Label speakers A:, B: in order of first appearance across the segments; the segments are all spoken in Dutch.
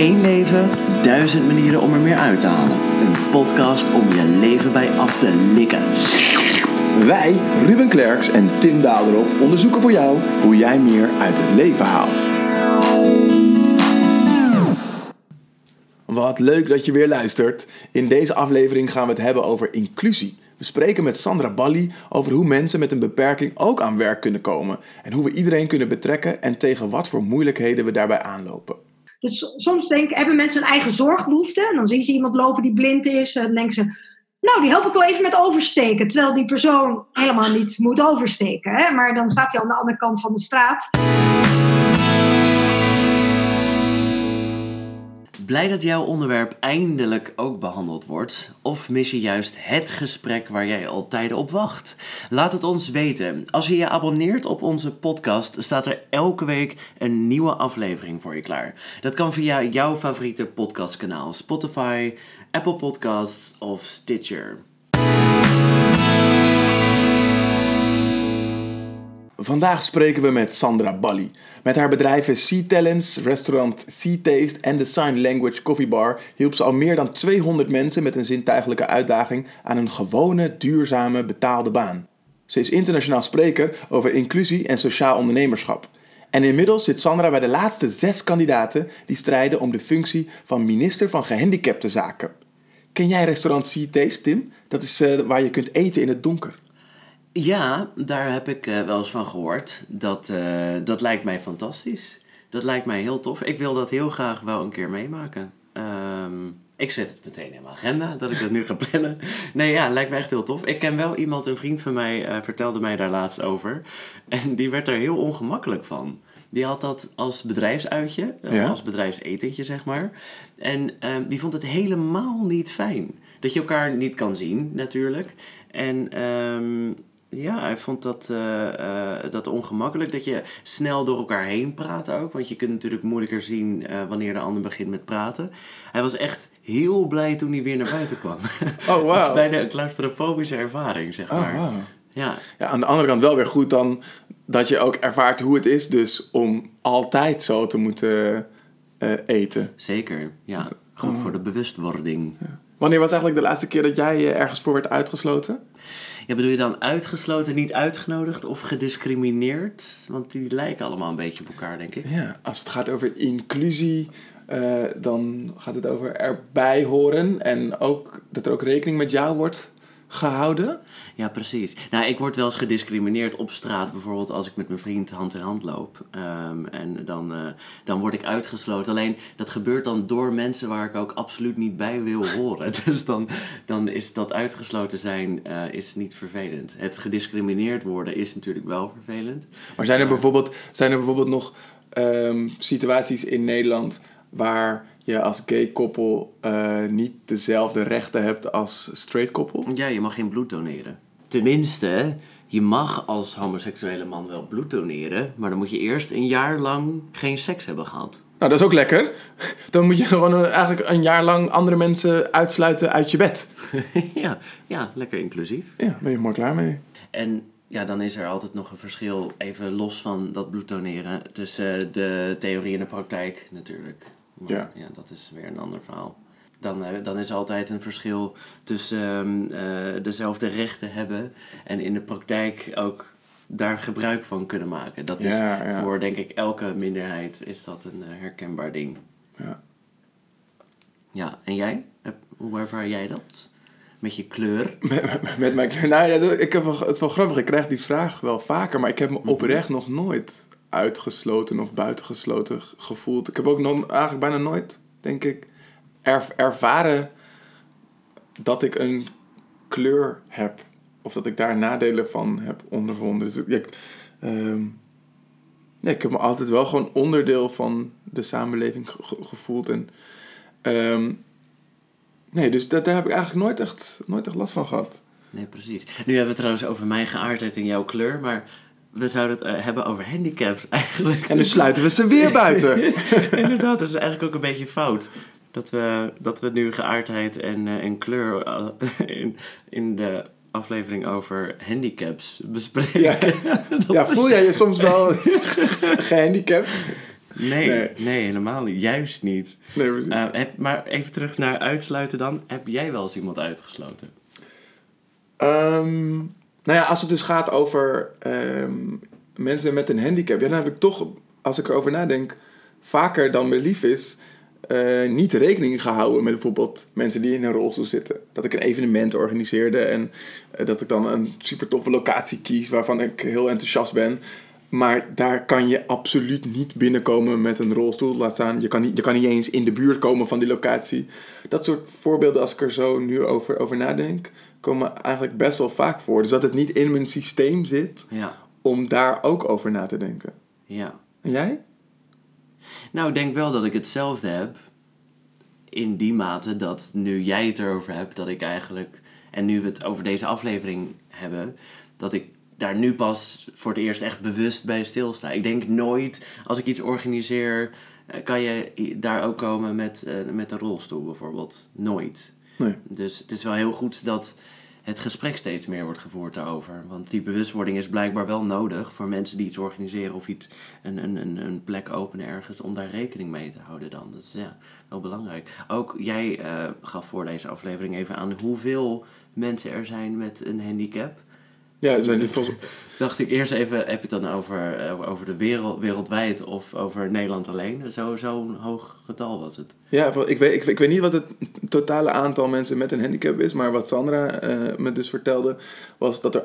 A: Eén leven, duizend manieren om er meer uit te halen. Een podcast om je leven bij af te likken.
B: Wij, Ruben Klerks en Tim Daderop, onderzoeken voor jou hoe jij meer uit het leven haalt. Wat leuk dat je weer luistert. In deze aflevering gaan we het hebben over inclusie. We spreken met Sandra Balli over hoe mensen met een beperking ook aan werk kunnen komen. En hoe we iedereen kunnen betrekken en tegen wat voor moeilijkheden we daarbij aanlopen.
C: Dus soms denk, hebben mensen een eigen zorgbehoefte. En dan zien ze iemand lopen die blind is. En dan denken ze, nou, die help ik wel even met oversteken. Terwijl die persoon helemaal niet moet oversteken. Hè? Maar dan staat hij aan de andere kant van de straat.
A: Blij dat jouw onderwerp eindelijk ook behandeld wordt? Of mis je juist het gesprek waar jij al tijden op wacht? Laat het ons weten. Als je je abonneert op onze podcast, staat er elke week een nieuwe aflevering voor je klaar. Dat kan via jouw favoriete podcastkanaal: Spotify, Apple Podcasts of Stitcher.
B: Vandaag spreken we met Sandra Balli. Met haar bedrijven Sea Talents, restaurant Sea Taste en de Sign Language Coffee Bar hielp ze al meer dan 200 mensen met een zintuigelijke uitdaging aan een gewone, duurzame, betaalde baan. Ze is internationaal spreker over inclusie en sociaal ondernemerschap. En inmiddels zit Sandra bij de laatste zes kandidaten die strijden om de functie van minister van Gehandicapte Zaken. Ken jij restaurant Sea Taste, Tim? Dat is uh, waar je kunt eten in het donker.
A: Ja, daar heb ik uh, wel eens van gehoord. Dat, uh, dat lijkt mij fantastisch. Dat lijkt mij heel tof. Ik wil dat heel graag wel een keer meemaken. Um, ik zet het meteen in mijn agenda dat ik dat nu ga plannen. Nee, ja, lijkt me echt heel tof. Ik ken wel iemand, een vriend van mij, uh, vertelde mij daar laatst over. En die werd er heel ongemakkelijk van. Die had dat als bedrijfsuitje, ja? als bedrijfsetentje zeg maar. En um, die vond het helemaal niet fijn. Dat je elkaar niet kan zien, natuurlijk. En um, ja, hij vond dat, uh, uh, dat ongemakkelijk. Dat je snel door elkaar heen praat ook. Want je kunt natuurlijk moeilijker zien uh, wanneer de ander begint met praten. Hij was echt heel blij toen hij weer naar buiten kwam.
B: Oh, wow.
A: dat is bijna een claustrofobische ervaring, zeg maar.
B: Oh, wow.
A: Ja.
B: ja, aan de andere kant wel weer goed dan dat je ook ervaart hoe het is dus om altijd zo te moeten eten.
A: Zeker, ja. Goed oh. voor de bewustwording.
B: Ja. Wanneer was eigenlijk de laatste keer dat jij ergens voor werd uitgesloten?
A: Ja, bedoel je dan uitgesloten, niet uitgenodigd of gediscrimineerd? Want die lijken allemaal een beetje op elkaar, denk ik.
B: Ja, als het gaat over inclusie, uh, dan gaat het over erbij horen en ook dat er ook rekening met jou wordt gehouden.
A: Ja, precies. Nou, ik word wel eens gediscrimineerd op straat, bijvoorbeeld als ik met mijn vriend hand in hand loop. Um, en dan, uh, dan word ik uitgesloten. Alleen dat gebeurt dan door mensen waar ik ook absoluut niet bij wil horen. Dus dan, dan is dat uitgesloten zijn uh, is niet vervelend. Het gediscrimineerd worden is natuurlijk wel vervelend.
B: Maar zijn er bijvoorbeeld, zijn er bijvoorbeeld nog um, situaties in Nederland waar je als gay koppel uh, niet dezelfde rechten hebt als straight koppel?
A: Ja, je mag geen bloed doneren. Tenminste, je mag als homoseksuele man wel bloed doneren, maar dan moet je eerst een jaar lang geen seks hebben gehad.
B: Nou, dat is ook lekker. Dan moet je gewoon eigenlijk een jaar lang andere mensen uitsluiten uit je bed.
A: ja, ja, lekker inclusief.
B: Ja, ben je mooi klaar mee.
A: En ja, dan is er altijd nog een verschil, even los van dat bloed doneren, tussen de theorie en de praktijk natuurlijk. Maar
B: ja.
A: ja, dat is weer een ander verhaal. Dan, dan is altijd een verschil tussen um, uh, dezelfde rechten hebben en in de praktijk ook daar gebruik van kunnen maken. Dat is
B: ja, ja.
A: voor denk ik elke minderheid is dat een uh, herkenbaar ding.
B: Ja.
A: Ja, en jij? Hoe ervaar jij dat? Met je kleur?
B: Met, met, met mijn kleur? Nou ja, ik heb wel, het is wel grappig. Ik krijg die vraag wel vaker, maar ik heb me oprecht nog nooit uitgesloten of buitengesloten gevoeld. Ik heb ook nog, eigenlijk bijna nooit, denk ik, er, ervaren dat ik een kleur heb. Of dat ik daar nadelen van heb ondervonden. Dus ik, ja, ik heb me altijd wel gewoon onderdeel van de samenleving ge gevoeld. En, um, nee, dus dat, daar heb ik eigenlijk nooit echt, nooit echt last van gehad.
A: Nee, precies. Nu hebben we het trouwens over mijn geaardheid en jouw kleur, maar we zouden het uh, hebben over handicaps eigenlijk.
B: En dan sluiten we ze weer buiten.
A: Inderdaad, dat is eigenlijk ook een beetje fout. Dat we, dat we nu geaardheid en, uh, en kleur uh, in, in de aflevering over handicaps bespreken.
B: Ja, ja voel jij je soms wel gehandicapt?
A: Nee,
B: Nee.
A: nee, helemaal niet. Juist niet.
B: Nee.
A: Eh, heb, maar even terug naar uitsluiten dan. Heb jij wel eens iemand uitgesloten?
B: Ehm, nou ja, als het dus gaat over ehm, mensen met een handicap, ja, dan heb ik toch, als ik erover nadenk, vaker dan me lief is, eh, niet rekening gehouden met bijvoorbeeld mensen die in een rolstoel zitten. Dat ik een evenement organiseerde en eh, dat ik dan een super toffe locatie kies waarvan ik heel enthousiast ben. Maar daar kan je absoluut niet binnenkomen met een rolstoel. Laat staan, je kan niet, je kan niet eens in de buurt komen van die locatie. Dat soort voorbeelden, als ik er zo nu over, over nadenk, komen eigenlijk best wel vaak voor. Dus dat het niet in mijn systeem zit
A: Ja,
B: om daar ook over na te denken.
A: ja.
B: En jij?
A: Nou, ik denk wel dat ik hetzelfde heb. In die mate dat nu jij het erover hebt, dat ik eigenlijk. En nu we het over deze aflevering hebben, dat ik daar nu pas voor het eerst echt bewust bij stilsta. Ik denk nooit, als ik iets organiseer, kan je daar ook komen met, eh, met een rolstoel bijvoorbeeld. Nooit.
B: Nee.
A: Dus het is wel heel goed dat het gesprek steeds meer wordt gevoerd daarover. Want die bewustwording is blijkbaar wel nodig voor mensen die iets organiseren of iets, een, een, een, een plek openen ergens om daar rekening mee te houden dan. Dat is ja, wel belangrijk. Ook jij eh, gaf voor deze aflevering even aan hoeveel mensen er zijn met een handicap.
B: Ja, zijn volgens
A: Dacht ik eerst even, heb je het dan over, eh, over de wereld, wereldwijd of over Nederland alleen? Zo- Zo'n hoog getal was het.
B: Ja, ik weet, ik, ik weet niet wat het totale aantal mensen met een handicap is, maar wat Sandra eh, me dus vertelde, was dat er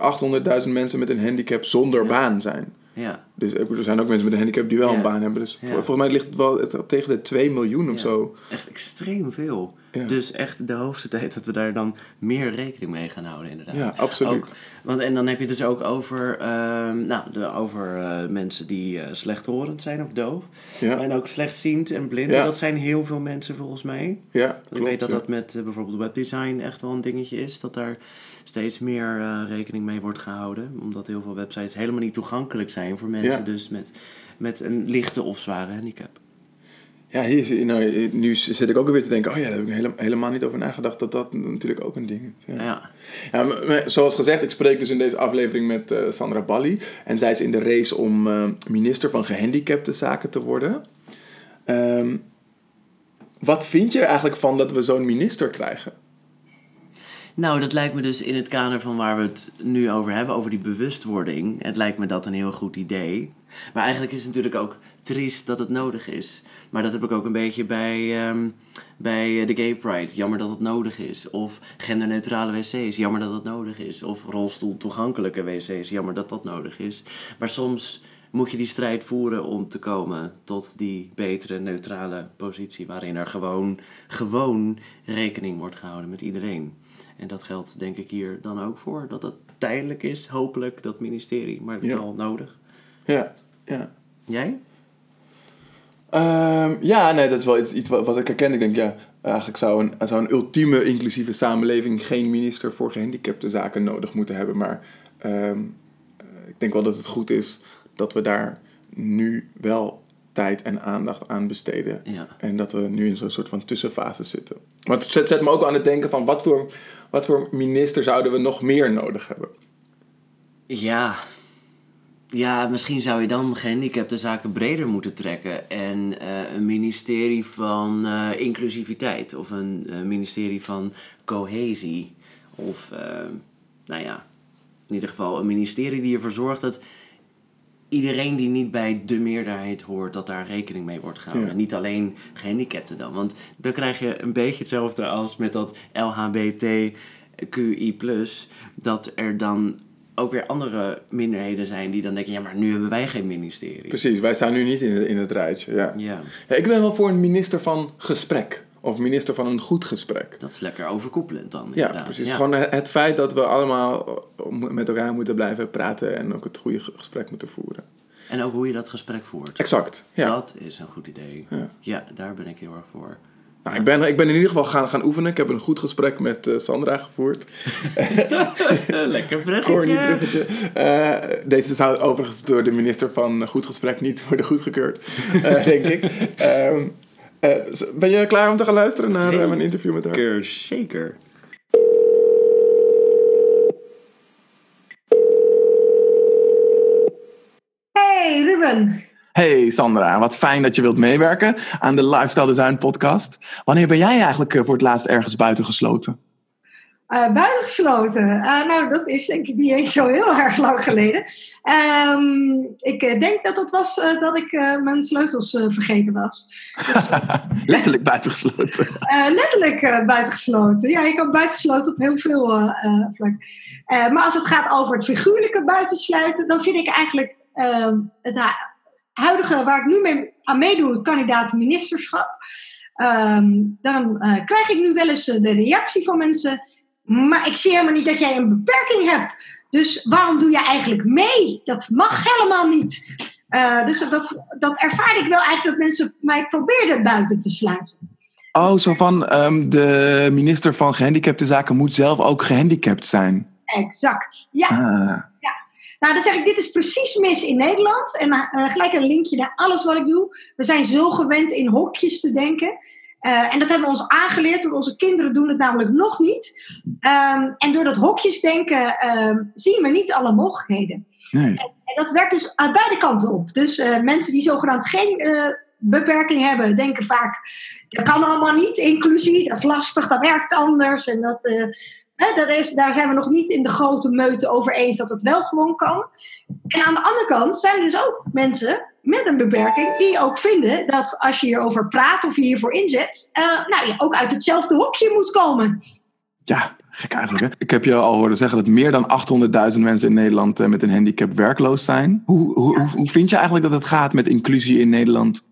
B: 800.000 mensen met een handicap zonder
A: Ja.
B: baan zijn.
A: Ja,
B: Dus ik er zijn ook mensen met een handicap die wel
A: Ja.
B: een baan hebben. Dus
A: Ja.
B: volgens mij ligt het wel tegen de 2 miljoen of zo.
A: echt extreem veel. Dus echt de hoogste tijd dat we daar dan meer rekening mee gaan houden, inderdaad.
B: Ja, absoluut.
A: Ook, want, en dan heb je het dus ook over, ehm, nou, de, over eh, mensen die eh, slechthorend zijn of doof. En ook slechtziend en blind. En dat zijn heel veel mensen volgens mij.
B: ja
A: ik
B: klopt,
A: weet dat dat met eh, bijvoorbeeld webdesign echt wel een dingetje is. Dat daar steeds meer eh, rekening mee wordt gehouden. Omdat heel veel websites helemaal niet toegankelijk zijn voor mensen
B: Ja.
A: dus met, met een lichte of zware handicap.
B: Ja, hier, nou, nu zit ik ook weer te denken, oh ja, daar heb ik hele- helemaal niet over nagedacht dat dat natuurlijk ook een ding is. Ja.
A: Ja,
B: Ja, maar- maar zoals gezegd, ik spreek dus in deze aflevering met eh, Sandra Balli. En zij is in de race om eh, minister van gehandicapte zaken te worden. Ehm, wat vind je er eigenlijk van dat we zo'n minister krijgen?
A: Nou, dat lijkt me dus in het kader van waar we het nu over hebben, over die bewustwording. Het lijkt me dat een heel goed idee. Maar eigenlijk is het natuurlijk ook triest dat het nodig is. Maar dat heb ik ook een beetje bij, ehm, bij eh, de Gay Pride. Jammer dat het nodig is. Of genderneutrale wc's. Jammer dat het nodig is. Of rolstoeltoegankelijke wc's. Jammer dat dat nodig is. Maar soms moet je die strijd voeren om te komen tot die betere, neutrale positie. Waarin er gewoon, gewoon rekening wordt gehouden met iedereen. En dat geldt denk ik hier dan ook voor. Dat het tijdelijk is, hopelijk, dat ministerie. Maar
B: Ja.
A: wel nodig.
B: Ja, ja.
A: Jij?
B: Ehm, ja, nee, dat is wel iets, iets wat, wat ik herken. Ik denk, ja, eigenlijk zou een, zou een ultieme inclusieve samenleving geen minister voor gehandicapte zaken nodig moeten hebben. Maar ehm, eh, ik denk wel dat het goed is dat we daar nu wel tijd en aandacht aan besteden.
A: Ja.
B: En dat we nu in zo'n soort van tussenfase zitten. Maar het zet, zet me ook aan het denken van wat voor, wat voor minister zouden we nog meer nodig hebben?
A: Ja. Ja, misschien zou je dan gehandicapte zaken breder moeten trekken. En eh, een ministerie van eh, inclusiviteit. Of een eh, ministerie van cohesie. Of, nou ja, in ieder geval een ministerie die ervoor zorgt dat iedereen die niet bij de meerderheid hoort, dat daar rekening mee wordt gehouden.
B: Ja.
A: Niet alleen gehandicapten dan. Want dan krijg je een beetje hetzelfde als met dat LHBTQI+. Dat er dan ook weer andere minderheden zijn die dan denken... ja, maar nu hebben wij geen ministerie.
B: Precies, wij staan nu niet in het, in het rijtje. Ja.
A: Ja,
B: Ja, ik ben wel voor een minister van gesprek. Of minister van een goed gesprek.
A: dat is lekker overkoepelend dan.
B: Ja,
A: inderdaad.
B: precies.
A: Ja.
B: Gewoon het het feit dat we allemaal met elkaar moeten blijven praten en ook het goede ge- gesprek moeten voeren.
A: En ook hoe je dat gesprek voert.
B: Exact. Ja.
A: Dat is een goed idee.
B: Ja.
A: Ja, daar ben ik heel erg voor.
B: Nou, ik, ben, ik ben in ieder geval gaan, gaan oefenen. Ik heb een goed gesprek met eh, Sandra gevoerd.
A: lekker
B: Corny
A: bruggetje.
B: Eh, deze zou overigens door de minister van Goed Gesprek niet worden goedgekeurd, eh, denk ik. Ehm, eh, ben je klaar om te gaan luisteren naar eh, mijn interview met haar?
A: Zeker, zeker.
C: Hey Ruben.
B: Hey Sandra, wat fijn dat je wilt meewerken aan de Lifestyle Design podcast. Wanneer ben jij eigenlijk eh, voor het laatst ergens buitengesloten?
C: Uh, buitengesloten. Uh, nou, dat is denk ik niet eens zo heel erg lang geleden. Um, ik denk dat het was uh, dat ik mijn sleutels vergeten was.
B: Dus, letterlijk buitengesloten.
C: letterlijk buitengesloten. Ja, ik heb buitengesloten op heel veel vlakken. maar als het gaat over het figuurlijke buitensluiten, dan vind ik eigenlijk ehm, het huidige waar ik nu mee aan meedoe, het kandidaat ministerschap. Um, dan krijg ik nu wel eens de reactie van mensen maar ik zie helemaal niet dat jij een beperking hebt. Dus waarom doe je eigenlijk mee? Dat mag helemaal niet. Uh, dus dat, dat ervaar ik wel eigenlijk dat mensen mij probeerden buiten te sluiten.
B: Oh, zo van um, de minister van Gehandicapte Zaken moet zelf ook gehandicapt zijn.
C: Exact, ja. Ah. ja. Nou, dan zeg ik, dit is precies mis in Nederland. En uh, gelijk een linkje naar alles wat ik doe. We zijn zo gewend in hokjes te denken. Uh, en dat hebben we ons aangeleerd, want onze kinderen doen het namelijk nog niet. Um, en door dat hokjesdenken um, zien we niet alle mogelijkheden. Nee. En, en, dat werkt dus aan beide kanten op. Dus uh, mensen die zogenaamd geen uh, beperking hebben, denken vaak: dat kan allemaal niet, inclusie, dat is lastig, dat werkt anders. En dat, dat is, daar zijn we nog niet in de grote meute over eens dat het wel gewoon kan. En aan de andere kant zijn er dus ook mensen met een beperking die ook vinden dat als je hierover praat of je hiervoor inzet, uh, nou, je ook uit hetzelfde hokje moet komen.
B: Ja, gek eigenlijk. Hè? Ik heb je al horen zeggen dat meer dan 800.000 mensen in Nederland uh, met een handicap werkloos zijn. Hoe, hoe, hoe, hoe, vind je eigenlijk dat het gaat met inclusie in Nederland?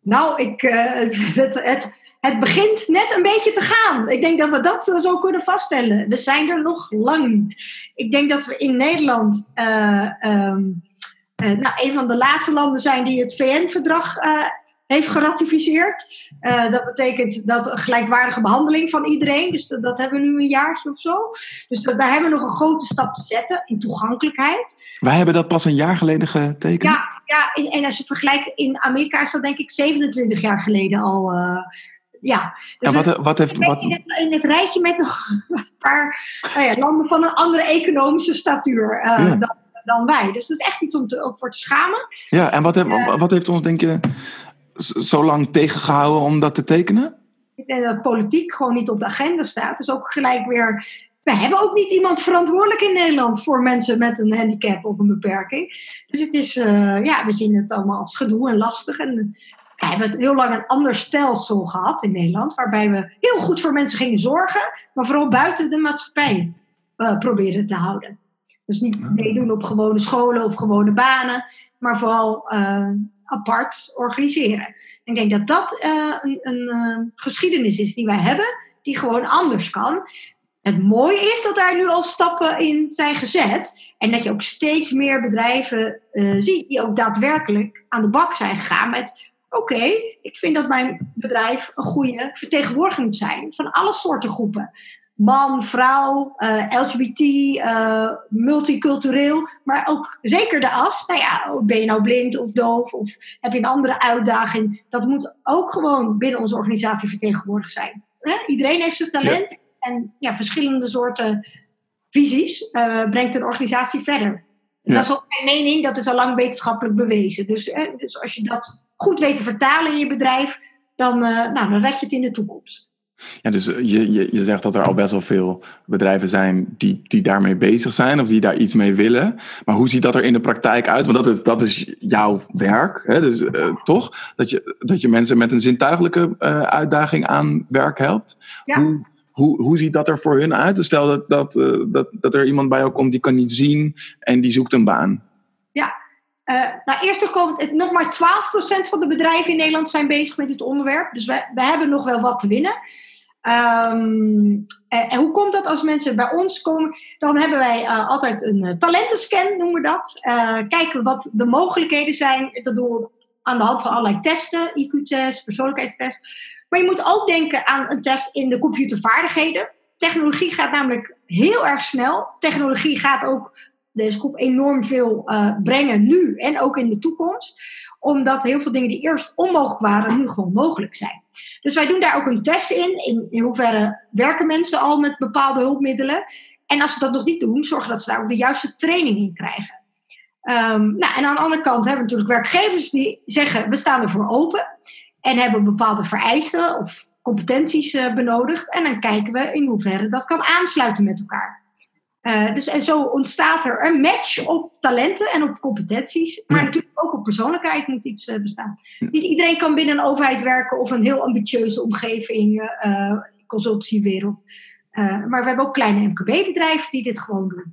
C: Nou, ik, uh, het, het, het, begint net een beetje te gaan. Ik denk dat we dat zo kunnen vaststellen. We zijn er nog lang niet. Ik denk dat we in Nederland. Um, uh, nou, een van de laatste landen zijn die het VN-verdrag eh, heeft geratificeerd. Uh, dat betekent dat een gelijkwaardige behandeling van iedereen. Dus dat, dat, hebben we nu een jaartje of zo. Dus dat, daar hebben we nog een grote stap te zetten in toegankelijkheid.
B: Wij hebben dat pas een jaar geleden getekend.
C: Ja, ja en als je vergelijkt in Amerika is dat denk ik 27 jaar geleden al. ja,
B: dus en wat, wat heeft, wat...
C: In, het, in het rijtje met nog een paar nou ja, landen van een andere economische statuur. Ja. dan, dan wij. Dus dat is echt iets om, te, voor te schamen.
B: Ja, en wat, heeft, wat heeft ons, denk je, zo lang tegengehouden om dat te tekenen?
C: Ik denk dat politiek gewoon niet op de agenda staat. Dus ook gelijk weer. We hebben ook niet iemand verantwoordelijk in Nederland voor mensen met een handicap of een beperking. Dus het is, uh, ja, we zien het allemaal als gedoe en lastig. En we hebben heel lang een ander stelsel gehad in Nederland, waarbij we heel goed voor mensen gingen zorgen, maar vooral buiten de maatschappij uh, probeerden te houden. Dus niet meedoen op gewone scholen of gewone banen, maar vooral uh, apart organiseren. Ik denk dat dat uh, een, een uh, geschiedenis is die wij hebben, die gewoon anders kan. Het mooie is dat daar nu al stappen in zijn gezet. En dat je ook steeds meer bedrijven ziet die ook daadwerkelijk aan de bak zijn gegaan met oké, ik vind dat mijn bedrijf een goede vertegenwoordiging moet zijn van alle soorten groepen man, vrouw, uh, eh, LGBT, uh, eh, multicultureel, maar ook zeker de as. Nou ja, ben je nou blind of doof of heb je een andere uitdaging? Dat moet ook gewoon binnen onze organisatie vertegenwoordigd zijn. Iedereen heeft zijn talent en ja, verschillende soorten visies uh, brengt een organisatie verder. Ja. Dat is ook mijn mening, dat is al lang wetenschappelijk bewezen. Dus, dus als je dat goed weet te vertalen in je bedrijf, dan, nou, dan red je het in de toekomst.
B: Ja, dus eh, je, je, je zegt dat er al best wel veel bedrijven zijn die, die daarmee bezig zijn of die daar iets mee willen. Maar hoe ziet dat er in de praktijk uit? Want dat is, dat is jouw werk, hè? Dus, uh, toch? Dat je, dat je mensen met een zintuigelijke uh, uitdaging aan werk helpt. Ja. Hoe, hoe, hoe ziet dat er voor hun uit? Dus stel dat, dat, uh, dat, dat er iemand bij jou komt die kan niet zien en die zoekt een baan.
C: Ja, uh, nou, eerst komt nog maar 12% van de bedrijven in Nederland zijn bezig met dit onderwerp. Dus we, we hebben nog wel wat te winnen. Um, en, hoe komt dat als mensen bij ons komen? Dan hebben wij uh, altijd een uh, talentenscan, noemen we dat. Uh, kijken wat de mogelijkheden zijn. Dat doen we aan de hand van allerlei testen, IQ-test, persoonlijkheidstest. Maar je moet ook denken aan een test in de computervaardigheden. Technologie gaat namelijk heel erg snel. Technologie gaat ook deze groep enorm veel brengen nu en ook in de toekomst omdat heel veel dingen die eerst onmogelijk waren, nu gewoon mogelijk zijn. Dus wij doen daar ook een test in. In, hoeverre werken mensen al met bepaalde hulpmiddelen. En als ze dat nog niet doen, zorgen dat ze daar ook de juiste training in krijgen. Ehm, nou, en aan de andere kant hebben we natuurlijk werkgevers die zeggen: we staan ervoor open en hebben bepaalde vereisten of competenties uh, benodigd. En dan kijken we in hoeverre dat kan aansluiten met elkaar. Uh, dus en zo ontstaat er een match op talenten en op competenties, maar natuurlijk ook op persoonlijkheid moet iets uh, bestaan. Niet iedereen kan binnen een overheid werken of een heel ambitieuze omgeving, uh, consultancywereld. maar we hebben ook kleine MKB-bedrijven die dit gewoon doen.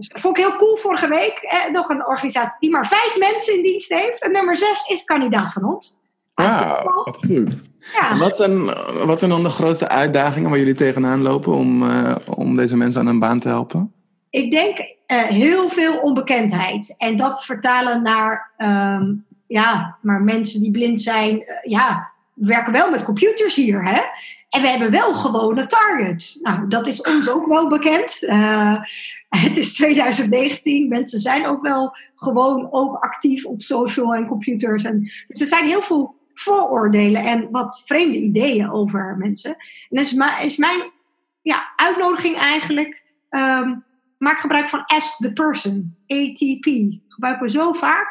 C: Dus dat vond ik heel cool vorige week. Eh, nog een organisatie die maar vijf mensen in dienst heeft. En nummer zes is kandidaat van ons.
B: Ja, wat goed. Ja. Wat, zijn, wat zijn dan de grootste uitdagingen waar jullie tegenaan lopen om, uh, om deze mensen aan een baan te helpen?
C: Ik denk uh, heel veel onbekendheid. En dat vertalen naar um, ja, maar mensen die blind zijn. Uh, ja, we werken wel met computers hier. Hè? En we hebben wel gewone targets. Nou, dat is ons ook wel bekend. Uh, het is 2019. Mensen zijn ook wel gewoon ook actief op social en computers. En, dus er zijn heel veel vooroordelen en wat vreemde ideeën over mensen. En is mijn ja, uitnodiging eigenlijk. Um, maak gebruik van Ask the Person, ATP. Gebruiken we zo vaak.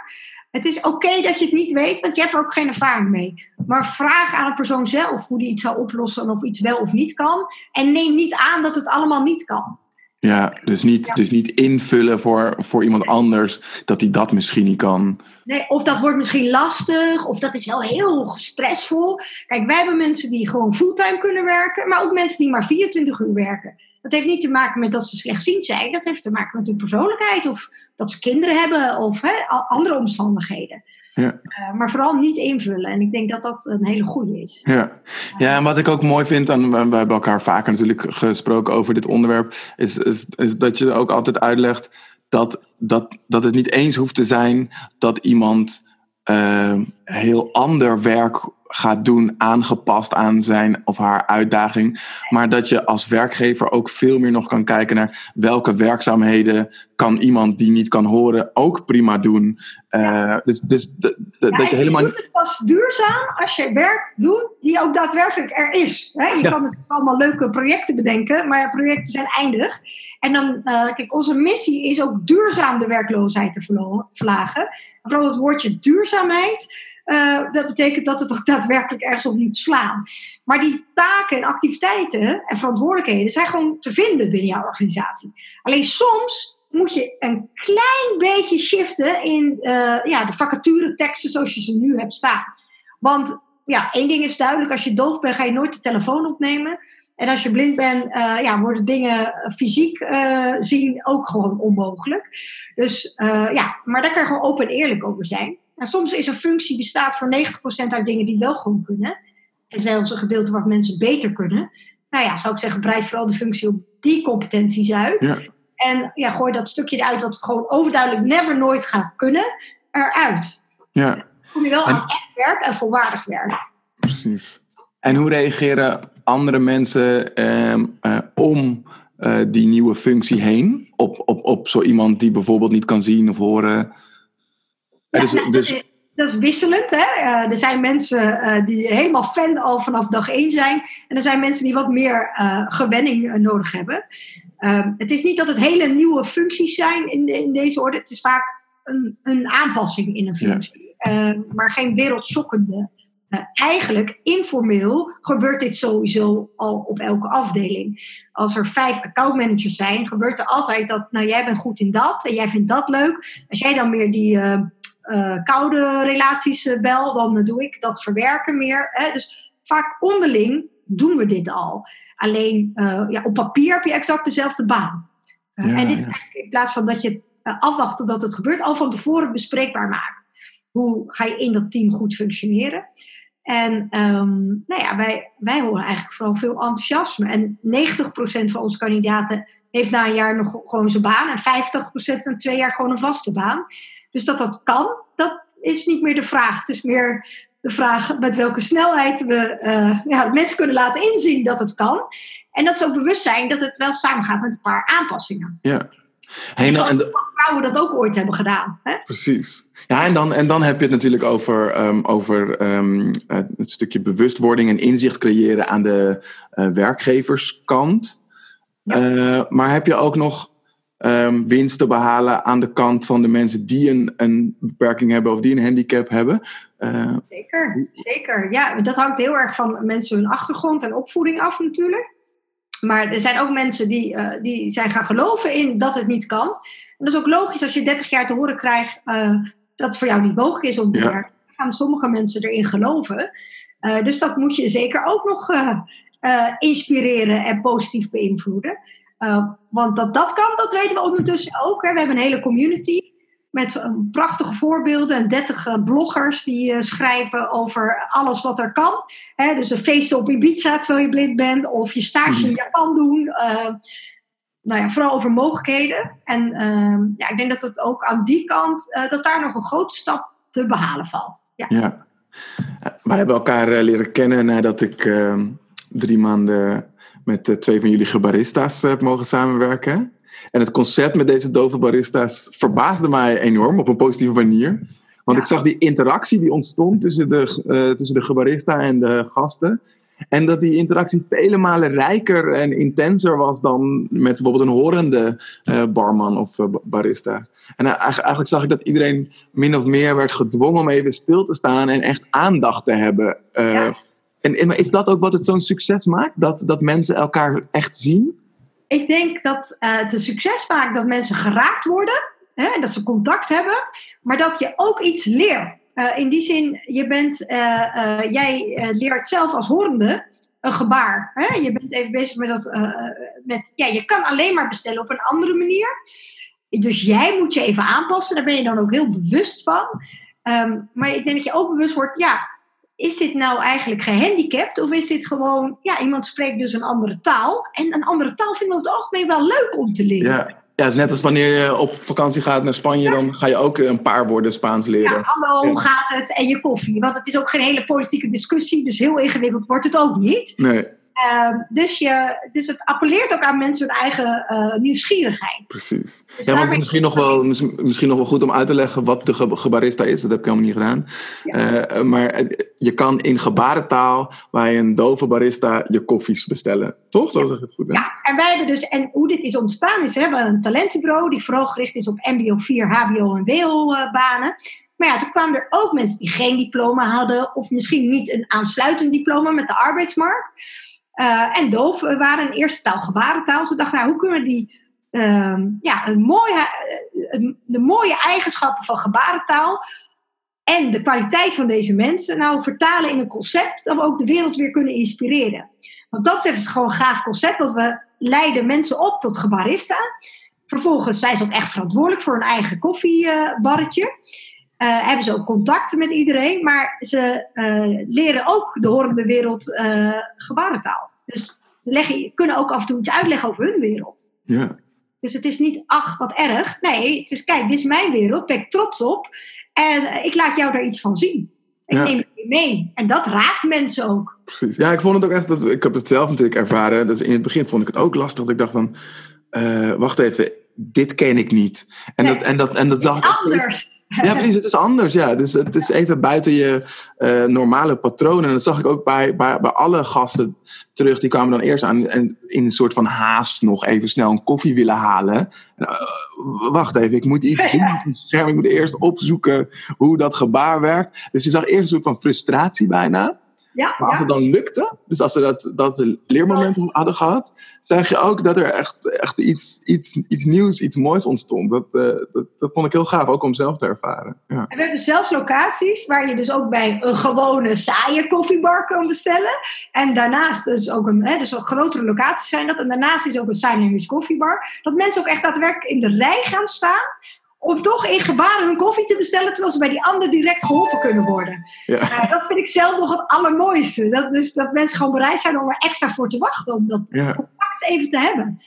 C: Het is oké dat je het niet weet, want je hebt er ook geen ervaring mee. Maar vraag aan een persoon zelf hoe die iets zal oplossen of iets wel of niet kan. En neem niet aan dat het allemaal niet kan.
B: Ja, dus niet, dus niet invullen voor, voor iemand anders dat hij dat misschien niet kan.
C: Nee, of dat wordt misschien lastig, of dat is wel heel stressvol. Kijk, wij hebben mensen die gewoon fulltime kunnen werken, maar ook mensen die maar 24 uur werken. Dat heeft niet te maken met dat ze slechtziend zijn, dat heeft te maken met hun persoonlijkheid, of dat ze kinderen hebben, of hè, andere omstandigheden. Ja. Uh, maar vooral niet invullen. En ik denk dat dat een hele goede is.
B: Ja. ja, en wat ik ook mooi vind, en we hebben elkaar vaker natuurlijk gesproken over dit onderwerp, is, is, is dat je ook altijd uitlegt dat, dat, dat het niet eens hoeft te zijn dat iemand uh, heel ander werk gaat doen, aangepast aan zijn of haar uitdaging. Maar dat je als werkgever ook veel meer nog kan kijken naar welke werkzaamheden kan iemand die niet kan horen ook prima doen. Uh, dus dus de, de,
C: ja, dat je helemaal. Je doet het pas duurzaam als je werk doet die ook daadwerkelijk er is. Hè? Je ja. kan natuurlijk allemaal leuke projecten bedenken, maar projecten zijn eindig. En dan, uh, kijk, onze missie is ook duurzaam de werkloosheid te verlagen. Vooral het woordje duurzaamheid uh, dat betekent dat het ook daadwerkelijk ergens op moet slaan. Maar die taken en activiteiten en verantwoordelijkheden zijn gewoon te vinden binnen jouw organisatie. Alleen soms moet je een klein beetje shiften in uh, ja, de vacature teksten zoals je ze nu hebt staan. Want ja, één ding is duidelijk, als je doof bent ga je nooit de telefoon opnemen. En als je blind bent, uh, ja, worden dingen fysiek uh, zien ook gewoon onmogelijk. Dus ja, maar daar kan je gewoon open en eerlijk over zijn. Nou, soms is een functie bestaat voor 90% uit dingen die wel gewoon kunnen. En zelfs een gedeelte wat mensen beter kunnen. Nou ja, zou ik zeggen, breid vooral de functie op die competenties uit. Ja. En ja, gooi dat stukje eruit wat gewoon overduidelijk never nooit gaat kunnen, eruit. Ja. Dan kom je wel aan echt werk en volwaardig werk.
B: Precies. En hoe reageren andere mensen eh, eh, om uh, die nieuwe functie heen? Op, op, op zo iemand die bijvoorbeeld niet kan zien of horen?
C: Ja, dus, nou, dus... Dat is wisselend. Hè? Uh, er zijn mensen uh, die helemaal fan al vanaf dag één zijn. En er zijn mensen die wat meer uh, gewenning nodig hebben. Ehm, het is niet dat het hele nieuwe functies zijn in, in deze orde. Het is vaak een, een aanpassing in een functie. Ja. Ehm, maar geen wereldschokkende. eigenlijk, informeel, gebeurt dit sowieso al op elke afdeling. Als er vijf accountmanagers zijn, gebeurt er altijd dat, nou jij bent goed in dat en jij vindt dat leuk. Als jij dan meer die uh, koude relaties uh, bel, dan doe ik dat verwerken meer. Hè? Dus vaak onderling doen we dit al. Alleen uh, ja, op papier heb je exact dezelfde baan. Ja, en dit is eigenlijk in plaats van dat je afwacht tot het gebeurt, al van tevoren bespreekbaar maken. Hoe ga je in dat team goed functioneren? En um, nou ja, wij, wij horen eigenlijk vooral veel enthousiasme. En 90% van onze kandidaten heeft na een jaar nog gewoon zijn baan. En 50% na twee jaar gewoon een vaste baan. Dus dat dat kan, dat is niet meer de vraag. Het is meer de vraag met welke snelheid we uh, ja, mensen kunnen laten inzien dat het kan. En dat ze ook bewust zijn dat het wel samengaat met een paar aanpassingen. Ja. Hey, nou, en de... vrouwen dat ook ooit hebben gedaan. Hè?
B: Precies. Ja, en dan, en dan heb je het natuurlijk over, um, over um, het stukje bewustwording en inzicht creëren aan de uh, werkgeverskant. Ja. Uh, maar heb je ook nog ehm, winst te behalen aan de kant van de mensen die een, een beperking hebben of die een handicap hebben. Uh,
C: zeker, zeker. Ja, dat hangt heel erg van mensen hun achtergrond en opvoeding af natuurlijk. Maar er zijn ook mensen die, uh, die zijn gaan geloven in dat het niet kan. En dat is ook logisch als je 30 jaar te horen krijgt uh, dat het voor jou niet mogelijk is om te ja. werken. Gaan sommige mensen erin geloven. Dus dat moet je zeker ook nog inspireren en positief beïnvloeden. Want dat dat kan, dat weten we ondertussen ook. Hè. We hebben een hele community met prachtige voorbeelden en 30 bloggers die schrijven over alles wat er kan. Hè, dus een feest op Ibiza terwijl je blind bent, of je stage in Japan doen. Uh, nou ja, vooral over mogelijkheden. En uh, ja, ik denk dat het ook aan die kant, uh, dat daar nog een grote stap te behalen valt. Ja.
B: ja. Wij hebben elkaar leren kennen nadat ik ehm, drie maanden met twee van jullie gebarista's heb mogen samenwerken. En het concept met deze dove barista's verbaasde mij enorm op een positieve manier. Want ik zag die interactie die ontstond tussen de, uh, tussen de gebarista en de gasten. En dat die interactie vele malen rijker en intenser was dan met bijvoorbeeld een horende uh, barman of uh, barista. En eigenlijk zag ik dat iedereen min of meer werd gedwongen om even stil te staan en echt aandacht te hebben. Ja. En, en is dat ook wat het zo'n succes maakt? Dat, dat mensen elkaar echt zien?
C: ik denk dat uh, het een succes maakt dat mensen geraakt worden. Hè, dat ze contact hebben. Maar dat je ook iets leert. Uh, in die zin, je bent, uh, jij leert zelf als horende een gebaar. Hè? Je bent even bezig met dat. met, ja, je kan alleen maar bestellen op een andere manier. Dus jij moet je even aanpassen. Daar ben je dan ook heel bewust van. Um, maar ik denk dat je ook bewust wordt. Ja, is dit nou eigenlijk gehandicapt of is dit gewoon, ja, iemand spreekt dus een andere taal. En een andere taal vinden we over het algemeen wel leuk om te leren.
B: Ja. Ja, het is net als wanneer je op vakantie gaat naar Spanje, ja. dan ga je ook een paar woorden Spaans leren.
C: Ja, hallo, hoe gaat het? En je koffie. Want het is ook geen hele politieke discussie, dus heel ingewikkeld wordt het ook niet.
B: Nee.
C: Uh, dus, je, dus het appelleert ook aan mensen hun eigen uh, nieuwsgierigheid.
B: Precies. Dus ja, want het is misschien nog, wel, misschien nog wel goed om uit te leggen wat de gebarista is. Dat heb ik helemaal niet gedaan. Ja. Uh, maar je kan in gebarentaal bij een dove barista je koffies bestellen. Toch? Zo
C: ja.
B: zeg ik het goed. Hè?
C: Ja, en wij hebben dus, en hoe dit is ontstaan is, we hebben een talentenbureau die vooral gericht is op MBO 4, HBO en WO-banen. Maar ja, toen kwamen er ook mensen die geen diploma hadden, of misschien niet een aansluitend diploma met de arbeidsmarkt. Uh, en doof waren een eerste taal gebarentaal. Ze dachten, nou, hoe kunnen we die, uh, ja, een mooie, de mooie eigenschappen van gebarentaal en de kwaliteit van deze mensen nou vertalen in een concept dat we ook de wereld weer kunnen inspireren. Want dat is gewoon een gaaf concept, want we leiden mensen op tot gebarista. Vervolgens zijn ze ook echt verantwoordelijk voor hun eigen koffiebarretje. Uh, hebben ze ook contacten met iedereen, maar ze uh, leren ook de horende wereld uh, gebarentaal. Dus leggen, kunnen ook af en toe iets uitleggen over hun wereld.
B: Ja.
C: Dus het is niet, ach, wat erg. Nee, het is, kijk, dit is mijn wereld, ben ik trots op. En ik laat jou daar iets van zien. Ik ja. neem het mee. En dat raakt mensen ook.
B: Precies. Ja, ik vond het ook echt, dat, ik heb het zelf natuurlijk ervaren. Dus in het begin vond ik het ook lastig. Dat ik dacht van, wacht even, dit ken ik niet. En
C: nee,
B: dat, en dat, en dat zag ik
C: anders.
B: Ja, precies. Het is anders. Ja. Dus het is even buiten je uh, normale patronen. En dat zag ik ook bij, bij, bij alle gasten terug. Die kwamen dan eerst aan en in een soort van haast nog even snel een koffie willen halen. En, uh, wacht even, ik moet iets doen op het scherm. Ik moet eerst opzoeken hoe dat gebaar werkt. Dus je zag eerst een soort van frustratie bijna.
C: Ja,
B: maar als het dan lukte, dus als ze dat, dat leermoment hadden gehad, zag je ook dat er echt, echt iets, iets, iets nieuws, iets moois ontstond. Dat, uh, dat, dat vond ik heel gaaf, ook om zelf te ervaren. Ja.
C: En we hebben zelfs locaties waar je dus ook bij een gewone saaie koffiebar kan bestellen. En daarnaast dus ook een, hè, dus een grotere locaties zijn dat. En daarnaast is ook een language koffiebar. Dat mensen ook echt daadwerkelijk in de rij gaan staan om toch in gebaren hun koffie te bestellen, terwijl ze bij die ander direct geholpen kunnen worden.
B: Ja.
C: Uh, dat vind ik zelf nog het allermooiste. Dat, dus dat mensen gewoon bereid zijn om er extra voor te wachten, om dat
B: ja.
C: contact even te hebben.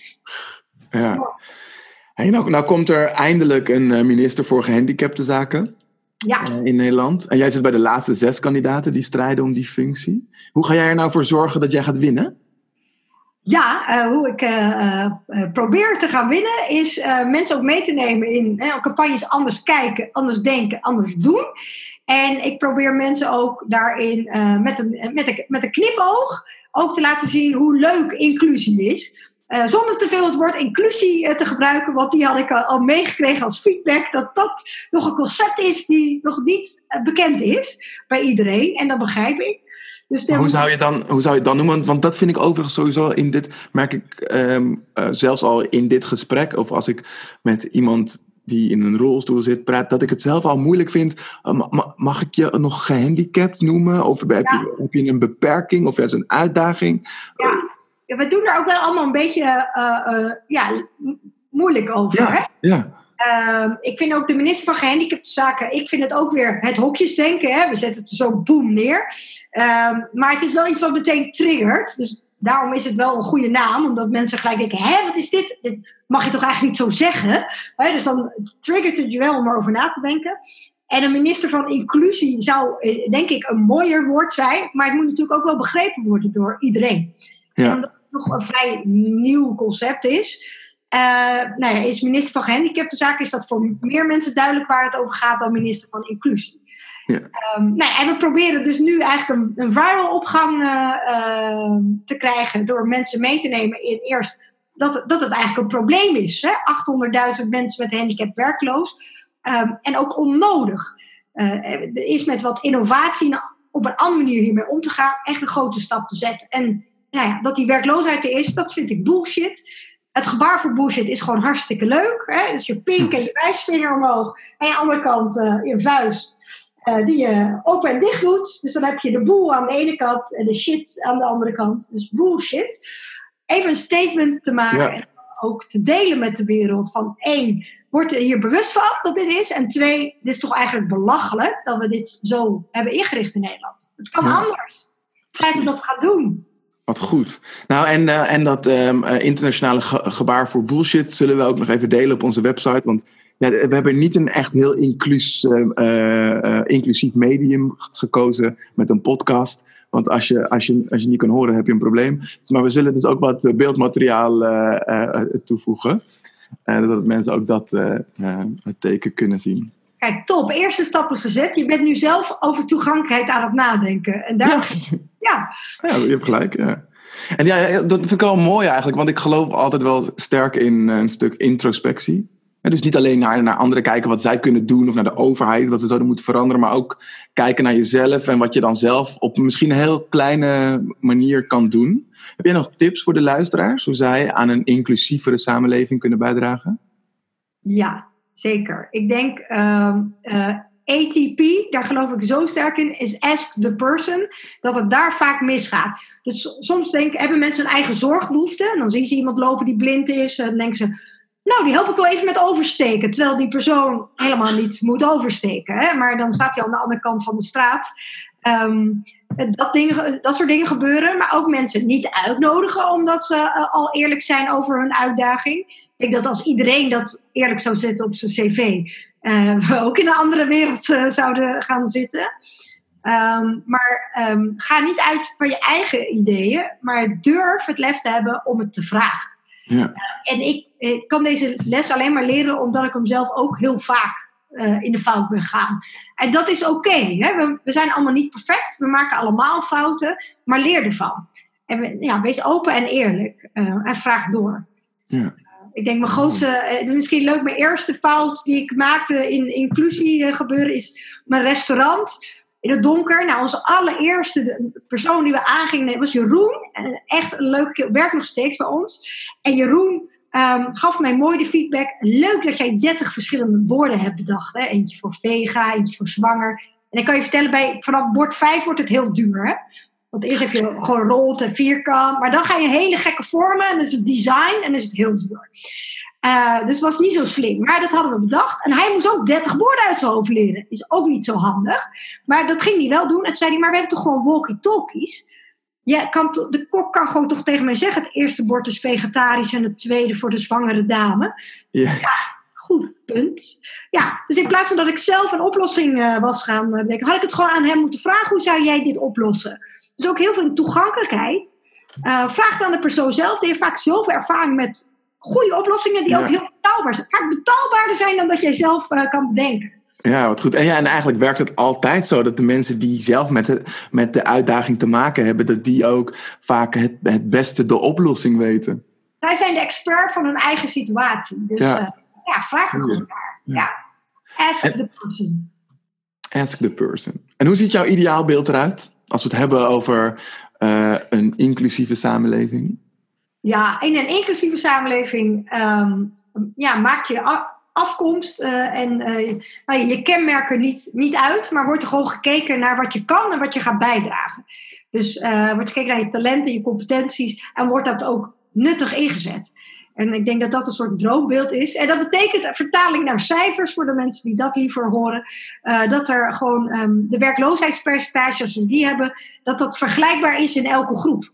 B: Ja. Hey, nou, nou komt er eindelijk een minister voor gehandicapte zaken
C: ja.
B: uh, in Nederland. En jij zit bij de laatste zes kandidaten die strijden om die functie. Hoe ga jij er nou voor zorgen dat jij gaat winnen?
C: Ja, uh, hoe ik uh, uh, probeer te gaan winnen is mensen ook mee te nemen in campagnes anders kijken, anders denken, anders doen. En ik probeer mensen ook daarin met, een, met, een, met een knipoog ook te laten zien hoe leuk inclusie is. Uh, zonder te veel het woord inclusie uh, te gebruiken, want die had ik al, al, meegekregen als feedback, dat dat nog een concept is die nog niet uh, bekend is bij iedereen. En dat begrijp ik.
B: Dus hoe, zou je dan, hoe zou je het dan noemen? Want dat vind ik overigens sowieso in dit, merk ik um, zelfs al in dit gesprek, of als ik met iemand die in een rolstoel zit praat, dat ik het zelf al moeilijk vind. mag ik je nog gehandicapt noemen? Of heb, ja. je, heb je een beperking of is een uitdaging?
C: Ja we doen er ook wel allemaal een beetje uh, uh, ja, moeilijk over. Ja, hè?
B: ja.
C: Uh, ik vind ook de minister van Gehandicaptenzaken, ik vind het ook weer het hokjesdenken. Hè? We zetten het zo boem neer. Ehm, maar het is wel iets wat meteen triggert. Dus daarom is het wel een goede naam, omdat mensen gelijk denken: hé, wat is dit? Dit mag je toch eigenlijk niet zo zeggen? Hè? Dus dan triggert het je wel om erover na te denken. En een minister van inclusie zou, eh, denk ik, een mooier woord zijn, maar het moet natuurlijk ook wel begrepen worden door iedereen.
B: Ja
C: nog een vrij nieuw concept is. Uh, nou ja, is minister van Gehandicaptenzaken, is dat voor meer mensen duidelijk waar het over gaat dan minister van Inclusie.
B: Ja.
C: Um, nou, en we proberen dus nu eigenlijk een, een viral opgang uh, te krijgen door mensen mee te nemen in eerst dat, dat het eigenlijk een probleem is. 800.000 mensen met handicap werkloos. Um, en ook onnodig. Uh, er is met wat innovatie op een andere manier hiermee om te gaan echt een grote stap te zetten. En nou ja, dat die werkloosheid er is, dat vind ik bullshit. Het gebaar voor bullshit is gewoon hartstikke leuk. Hè? Dus je pink en je wijsvinger omhoog. En aan de andere kant uh, je vuist. Uh, die je open en dicht doet. Dus dan heb je de boel aan de ene kant en de shit aan de andere kant. Dus bullshit. Even een statement te maken en ook te delen met de wereld. Van één, word er hier bewust van dat dit is. En twee, dit is toch eigenlijk belachelijk dat we dit zo hebben ingericht in Nederland. Het kan ja. anders. Ga je dat gaan doen?
B: Wat goed. Nou, en, uh, en dat um, uh, internationale ge gebaar voor bullshit zullen we ook nog even delen op onze website. Want ja, we hebben niet een echt heel inclus, uh, inclusief medium gekozen met een podcast. Want als je, als, je, als je niet kan horen, heb je een probleem. Maar we zullen dus ook wat beeldmateriaal toevoegen. zodat mensen ook dat het teken kunnen zien.
C: Kijk, top. Eerste stap is gezet. Je bent nu zelf over toegankelijkheid aan het nadenken. En daar, ja.
B: Ja. je hebt gelijk. Ja. En ja, dat vind ik wel mooi eigenlijk, want ik geloof altijd wel sterk in een stuk introspectie. dus niet alleen naar, naar anderen kijken wat zij kunnen doen of naar de overheid, wat ze zouden moeten veranderen, maar ook kijken naar jezelf en wat je dan zelf op misschien een heel kleine manier kan doen. Heb jij nog tips voor de luisteraars hoe zij aan een inclusievere samenleving kunnen bijdragen?
C: Ja, zeker. Ik denk uh, uh, ATP, daar geloof ik zo sterk in, is ask the person, dat het daar vaak misgaat. Dus soms denk, hebben mensen een eigen zorgbehoefte. En dan zien ze iemand lopen die blind is. En dan denken ze, nou, die help ik wel even met oversteken. Terwijl die persoon helemaal niet moet oversteken. Hè? Maar dan staat hij aan de andere kant van de straat. Um, dat, dat soort dingen gebeuren. Maar ook mensen niet uitnodigen omdat ze uh, al eerlijk zijn over hun uitdaging. Ik denk dat als iedereen dat eerlijk zou zetten op zijn cv, we ook in een andere wereld uh, zouden gaan zitten. Um, maar um, ga niet uit van je eigen ideeën, maar durf het lef te hebben om het te vragen.
B: Ja.
C: Uh, en ik, ik, kan deze les alleen maar leren omdat ik hem zelf ook heel vaak in de fout ben gegaan. En dat is oké. Okay, we, we, zijn allemaal niet perfect, we maken allemaal fouten, maar leer ervan. En we, ja, wees open en eerlijk en vraag door.
B: Ja.
C: Ik denk mijn grootste, eh, misschien leuk, mijn eerste fout die ik maakte in inclusie eh, gebeuren is mijn restaurant in het donker. Nou, onze allereerste persoon die we aangingen was Jeroen. Echt een leuke, werkt nog steeds bij ons. En Jeroen um, gaf mij mooi de feedback. Leuk dat jij 30 verschillende borden hebt bedacht. Hè? Eentje voor vega, eentje voor zwanger. En ik kan je vertellen, bij, vanaf bord 5 wordt het heel duur. Hè? Want eerst heb je gewoon rond en vierkant. Maar dan ga je hele gekke vormen. En dan is het design en is het heel duur. Uh, dus het was niet zo slim. Maar dat hadden we bedacht. En hij moest ook 30 borden uit zijn hoofd leren. Is ook niet zo handig. Maar dat ging hij wel doen. En toen zei hij, maar we hebben toch gewoon walkie-talkies? Ja, kan de kok kan gewoon toch tegen mij zeggen... het eerste bord is vegetarisch en het tweede voor de zwangere dame.
B: Ja.
C: ja goed, punt. Ja, dus in plaats van dat ik zelf een oplossing uh, was gaan bedenken... had ik het gewoon aan hem moeten vragen... hoe zou jij dit oplossen? Dus ook heel veel toegankelijkheid. Uh, vraag dan de persoon zelf. Die heeft vaak zoveel ervaring met goede oplossingen die ook heel betaalbaar zijn. Vaak betaalbaarder zijn dan dat jij zelf uh, kan bedenken.
B: Ja, wat goed. En, ja, en eigenlijk werkt het altijd zo dat de mensen die zelf met de, met de uitdaging te maken hebben, dat die ook vaak het, het beste de oplossing weten.
C: zij zijn de expert van hun eigen situatie. Dus
B: Ja.
C: ja, ja vraag gewoon naar.
B: Ja.
C: Ja. Ask
B: En-
C: the person.
B: Ask the person. En hoe ziet jouw ideaalbeeld eruit? Als we het hebben over eh, een inclusieve samenleving.
C: Ja, in een inclusieve samenleving ehm, ja, maak je afkomst eh, en eh, nou, je kenmerken niet, niet uit, maar wordt er gewoon gekeken naar wat je kan en wat je gaat bijdragen. Dus wordt gekeken naar je talenten, je competenties en wordt dat ook nuttig ingezet. En ik denk dat dat een soort droombeeld is. En dat betekent vertaling naar cijfers voor de mensen die dat liever horen. eh, dat er gewoon ehm, de werkloosheidspercentage, als we die hebben, dat dat vergelijkbaar is in elke groep.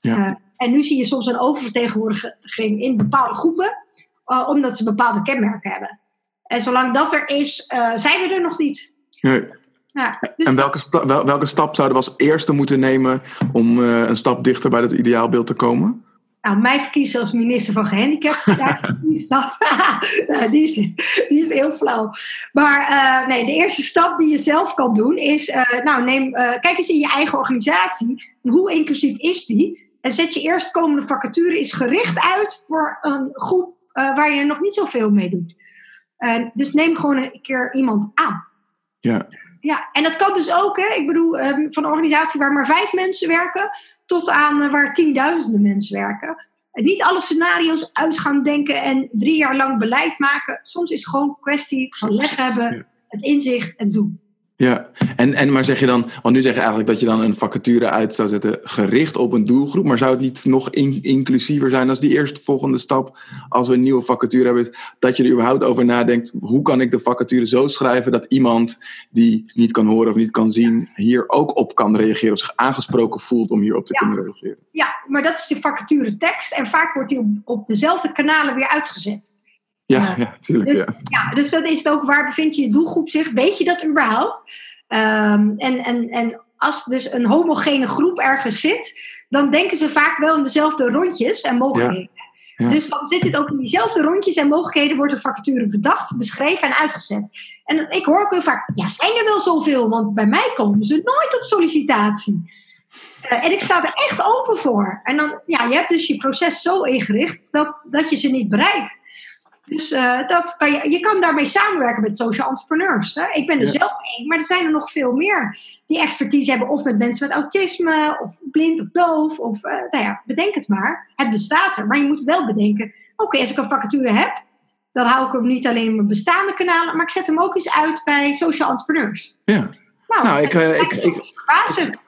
B: Ja.
C: Eh, en nu zie je soms een oververtegenwoordiging in bepaalde groepen, eh, omdat ze bepaalde kenmerken hebben. En zolang dat er is, zijn we er nog niet.
B: Nee.
C: Ja, dus
B: En welke, sta- wel- welke stap zouden we als eerste moeten nemen om een stap dichter bij dat ideaalbeeld te komen?
C: Nou, mij verkiezen als minister van gehandicapten. ja, die, stap, Nou, die, is, die is heel flauw. Maar eh, nee, de eerste stap die je zelf kan doen is, eh, nou, neem, eh, kijk eens in je eigen organisatie. Hoe inclusief is die? En zet je eerstkomende vacature is gericht uit voor een groep waar je nog niet zoveel mee doet. Dus neem gewoon een keer iemand aan.
B: Ja.
C: Ja, en dat kan dus ook, hè, ik bedoel, ehm, van een organisatie waar maar vijf mensen werken, tot aan eh, waar tienduizenden mensen werken. En niet alle scenario's uit gaan denken en drie jaar lang beleid maken. Soms is het gewoon een kwestie van leg hebben, het inzicht en doen.
B: Ja, en, en maar zeg je dan, want nu zeg je eigenlijk dat je dan een vacature uit zou zetten gericht op een doelgroep, maar zou het niet nog in- inclusiever zijn als die eerstvolgende stap, als we een nieuwe vacature hebben, dat je er überhaupt over nadenkt, hoe kan ik de vacature zo schrijven dat iemand die niet kan horen of niet kan zien, hier ook op kan reageren of zich aangesproken voelt om hierop te
C: Ja.
B: kunnen reageren?
C: Ja, maar dat is de vacature tekst en vaak wordt die op, op dezelfde kanalen weer uitgezet.
B: Ja,
C: Ja.
B: ja, tuurlijk.
C: Dus-
B: Ja.
C: Ja, dus dat is het ook waar bevindt je je doelgroep zich? Weet je dat überhaupt? Ehm, en, en, en als dus een homogene groep ergens zit, dan denken ze vaak wel in dezelfde rondjes en mogelijkheden.
B: Ja.
C: Dus dan zit het ook in diezelfde rondjes en mogelijkheden, wordt een vacature bedacht, beschreven en uitgezet. En ik hoor ook heel vaak, ja, zijn er wel zoveel? Want bij mij komen ze nooit op sollicitatie. Eh, en ik sta er echt open voor. En dan, ja, je hebt dus je proces zo ingericht dat, dat je ze niet bereikt. Dus eh, dat kan je, je kan daarmee samenwerken met social entrepreneurs. Hè? Ik ben er
B: Ja.
C: zelf één, maar er zijn er nog veel meer die expertise hebben. Of met mensen met autisme, of blind of doof. Of eh, nou ja, bedenk het maar. Het bestaat er, maar je moet wel bedenken. Oké, als ik een vacature heb, dan hou ik hem niet alleen in mijn bestaande kanalen, maar ik zet hem ook eens uit bij social entrepreneurs.
B: Ja.
C: Nou,
B: Nou, ik, eh, ik- ik-
C: verbazen.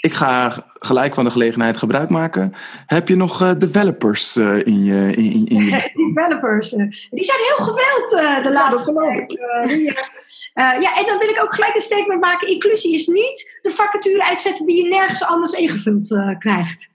B: Ik ga gelijk van de gelegenheid gebruik maken. Heb je nog eh, developers eh, in je. In, in, in je...
C: developers. eh, die zijn heel geweld de laatste tijd. Ja, en dan wil ik ook gelijk een statement maken. Inclusie is niet de vacature uitzetten die je nergens anders ingevuld krijgt.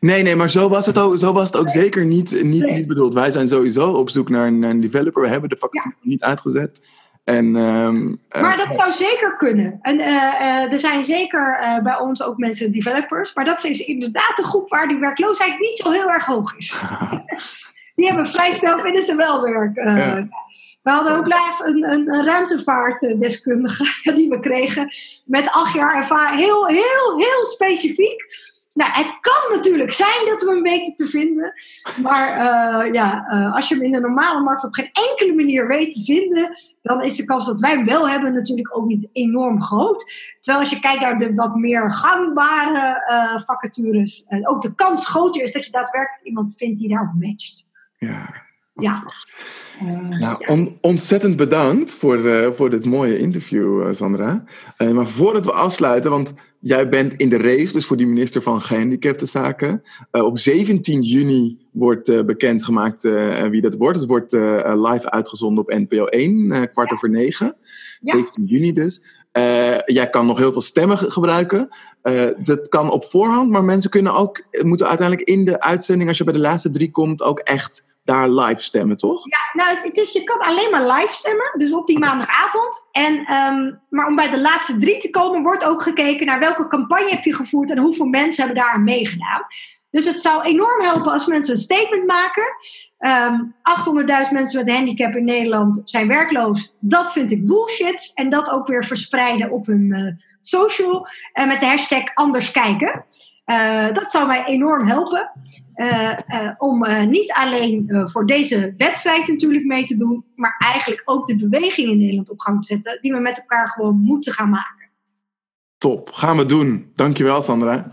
B: Nee, nee, maar zo was het ook, zo was het ook zeker niet, niet,
C: Nee.
B: niet bedoeld. Wij zijn sowieso op zoek naar een, naar een developer. We hebben de vacature niet uitgezet. En, ehm, eh,
C: Maar dat zou zeker kunnen. En eh, eh, er zijn zeker bij ons ook mensen developers. Maar dat is inderdaad de groep waar die werkloosheid niet zo heel erg hoog is. Die hebben vrij snel vinden ze wel werk.
B: Ja.
C: We hadden ook laatst een, een, een ruimtevaartdeskundige die we kregen. Met acht jaar ervaring. Heel, heel, heel specifiek. Nou, het kan natuurlijk zijn dat we hem weten te vinden. Maar eh, ja, eh, als je hem in de normale markt op geen enkele manier weet te vinden, dan is de kans dat wij hem wel hebben natuurlijk ook niet enorm groot. Terwijl als je kijkt naar de wat meer gangbare eh, vacatures, ook de kans groter is dat je daadwerkelijk iemand vindt die daarop matcht.
B: ja.
C: Ja.
B: Nou, on- ontzettend bedankt voor, eh, voor dit mooie interview, eh, Sandra. Maar voordat we afsluiten, want jij bent in de race, dus voor die minister van Gehandicaptenzaken. Eh op 17 juni wordt bekendgemaakt wie dat wordt. Het wordt live uitgezonden op NPO 1, eh, kwart over negen.
C: Ja.
B: 17 juni dus. Jij kan nog heel veel stemmen ge- gebruiken. Dat kan op voorhand, maar mensen kunnen ook, moeten uiteindelijk in de uitzending, als je bij de laatste drie komt, ook echt daar live stemmen, toch?
C: Ja, nou, het, is, je kan alleen maar live stemmen, dus op die maandagavond. En, ehm, maar om bij de laatste drie te komen, wordt ook gekeken naar welke campagne heb je gevoerd en hoeveel mensen hebben daar aan meegedaan. Dus het zou enorm helpen als mensen een statement maken. Ehm 800.000 mensen met handicap in Nederland zijn werkloos. Dat vind ik bullshit. En dat ook weer verspreiden op hun eh, social uh, met de hashtag anders kijken. Uh, dat zou mij enorm helpen. Uh, om niet alleen voor deze wedstrijd natuurlijk mee te doen, maar eigenlijk ook de beweging in Nederland op gang te zetten, die we met elkaar gewoon moeten gaan maken.
B: Top, gaan we doen. Dankjewel Sandra.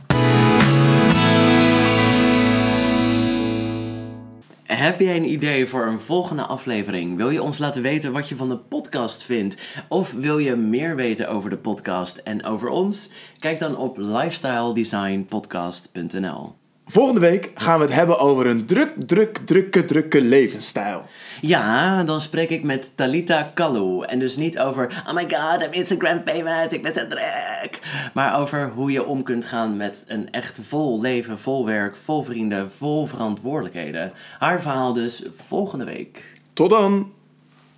A: Heb jij een idee voor een volgende aflevering? Wil je ons laten weten wat je van de podcast vindt? Of wil je meer weten over de podcast en over ons? Kijk dan op lifestyledesignpodcast.nl.
B: Volgende week gaan we het hebben over een druk, druk, drukke, drukke levensstijl.
A: Ja, dan spreek ik met Talita Kalu. En dus niet over, oh my god, I'm Instagram famous, ik ben zo druk. Maar over hoe je om kunt gaan met een echt vol leven, vol werk, vol vrienden, vol verantwoordelijkheden. Haar verhaal dus volgende week.
B: Tot dan!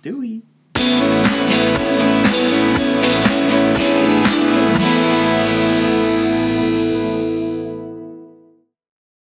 A: Doei!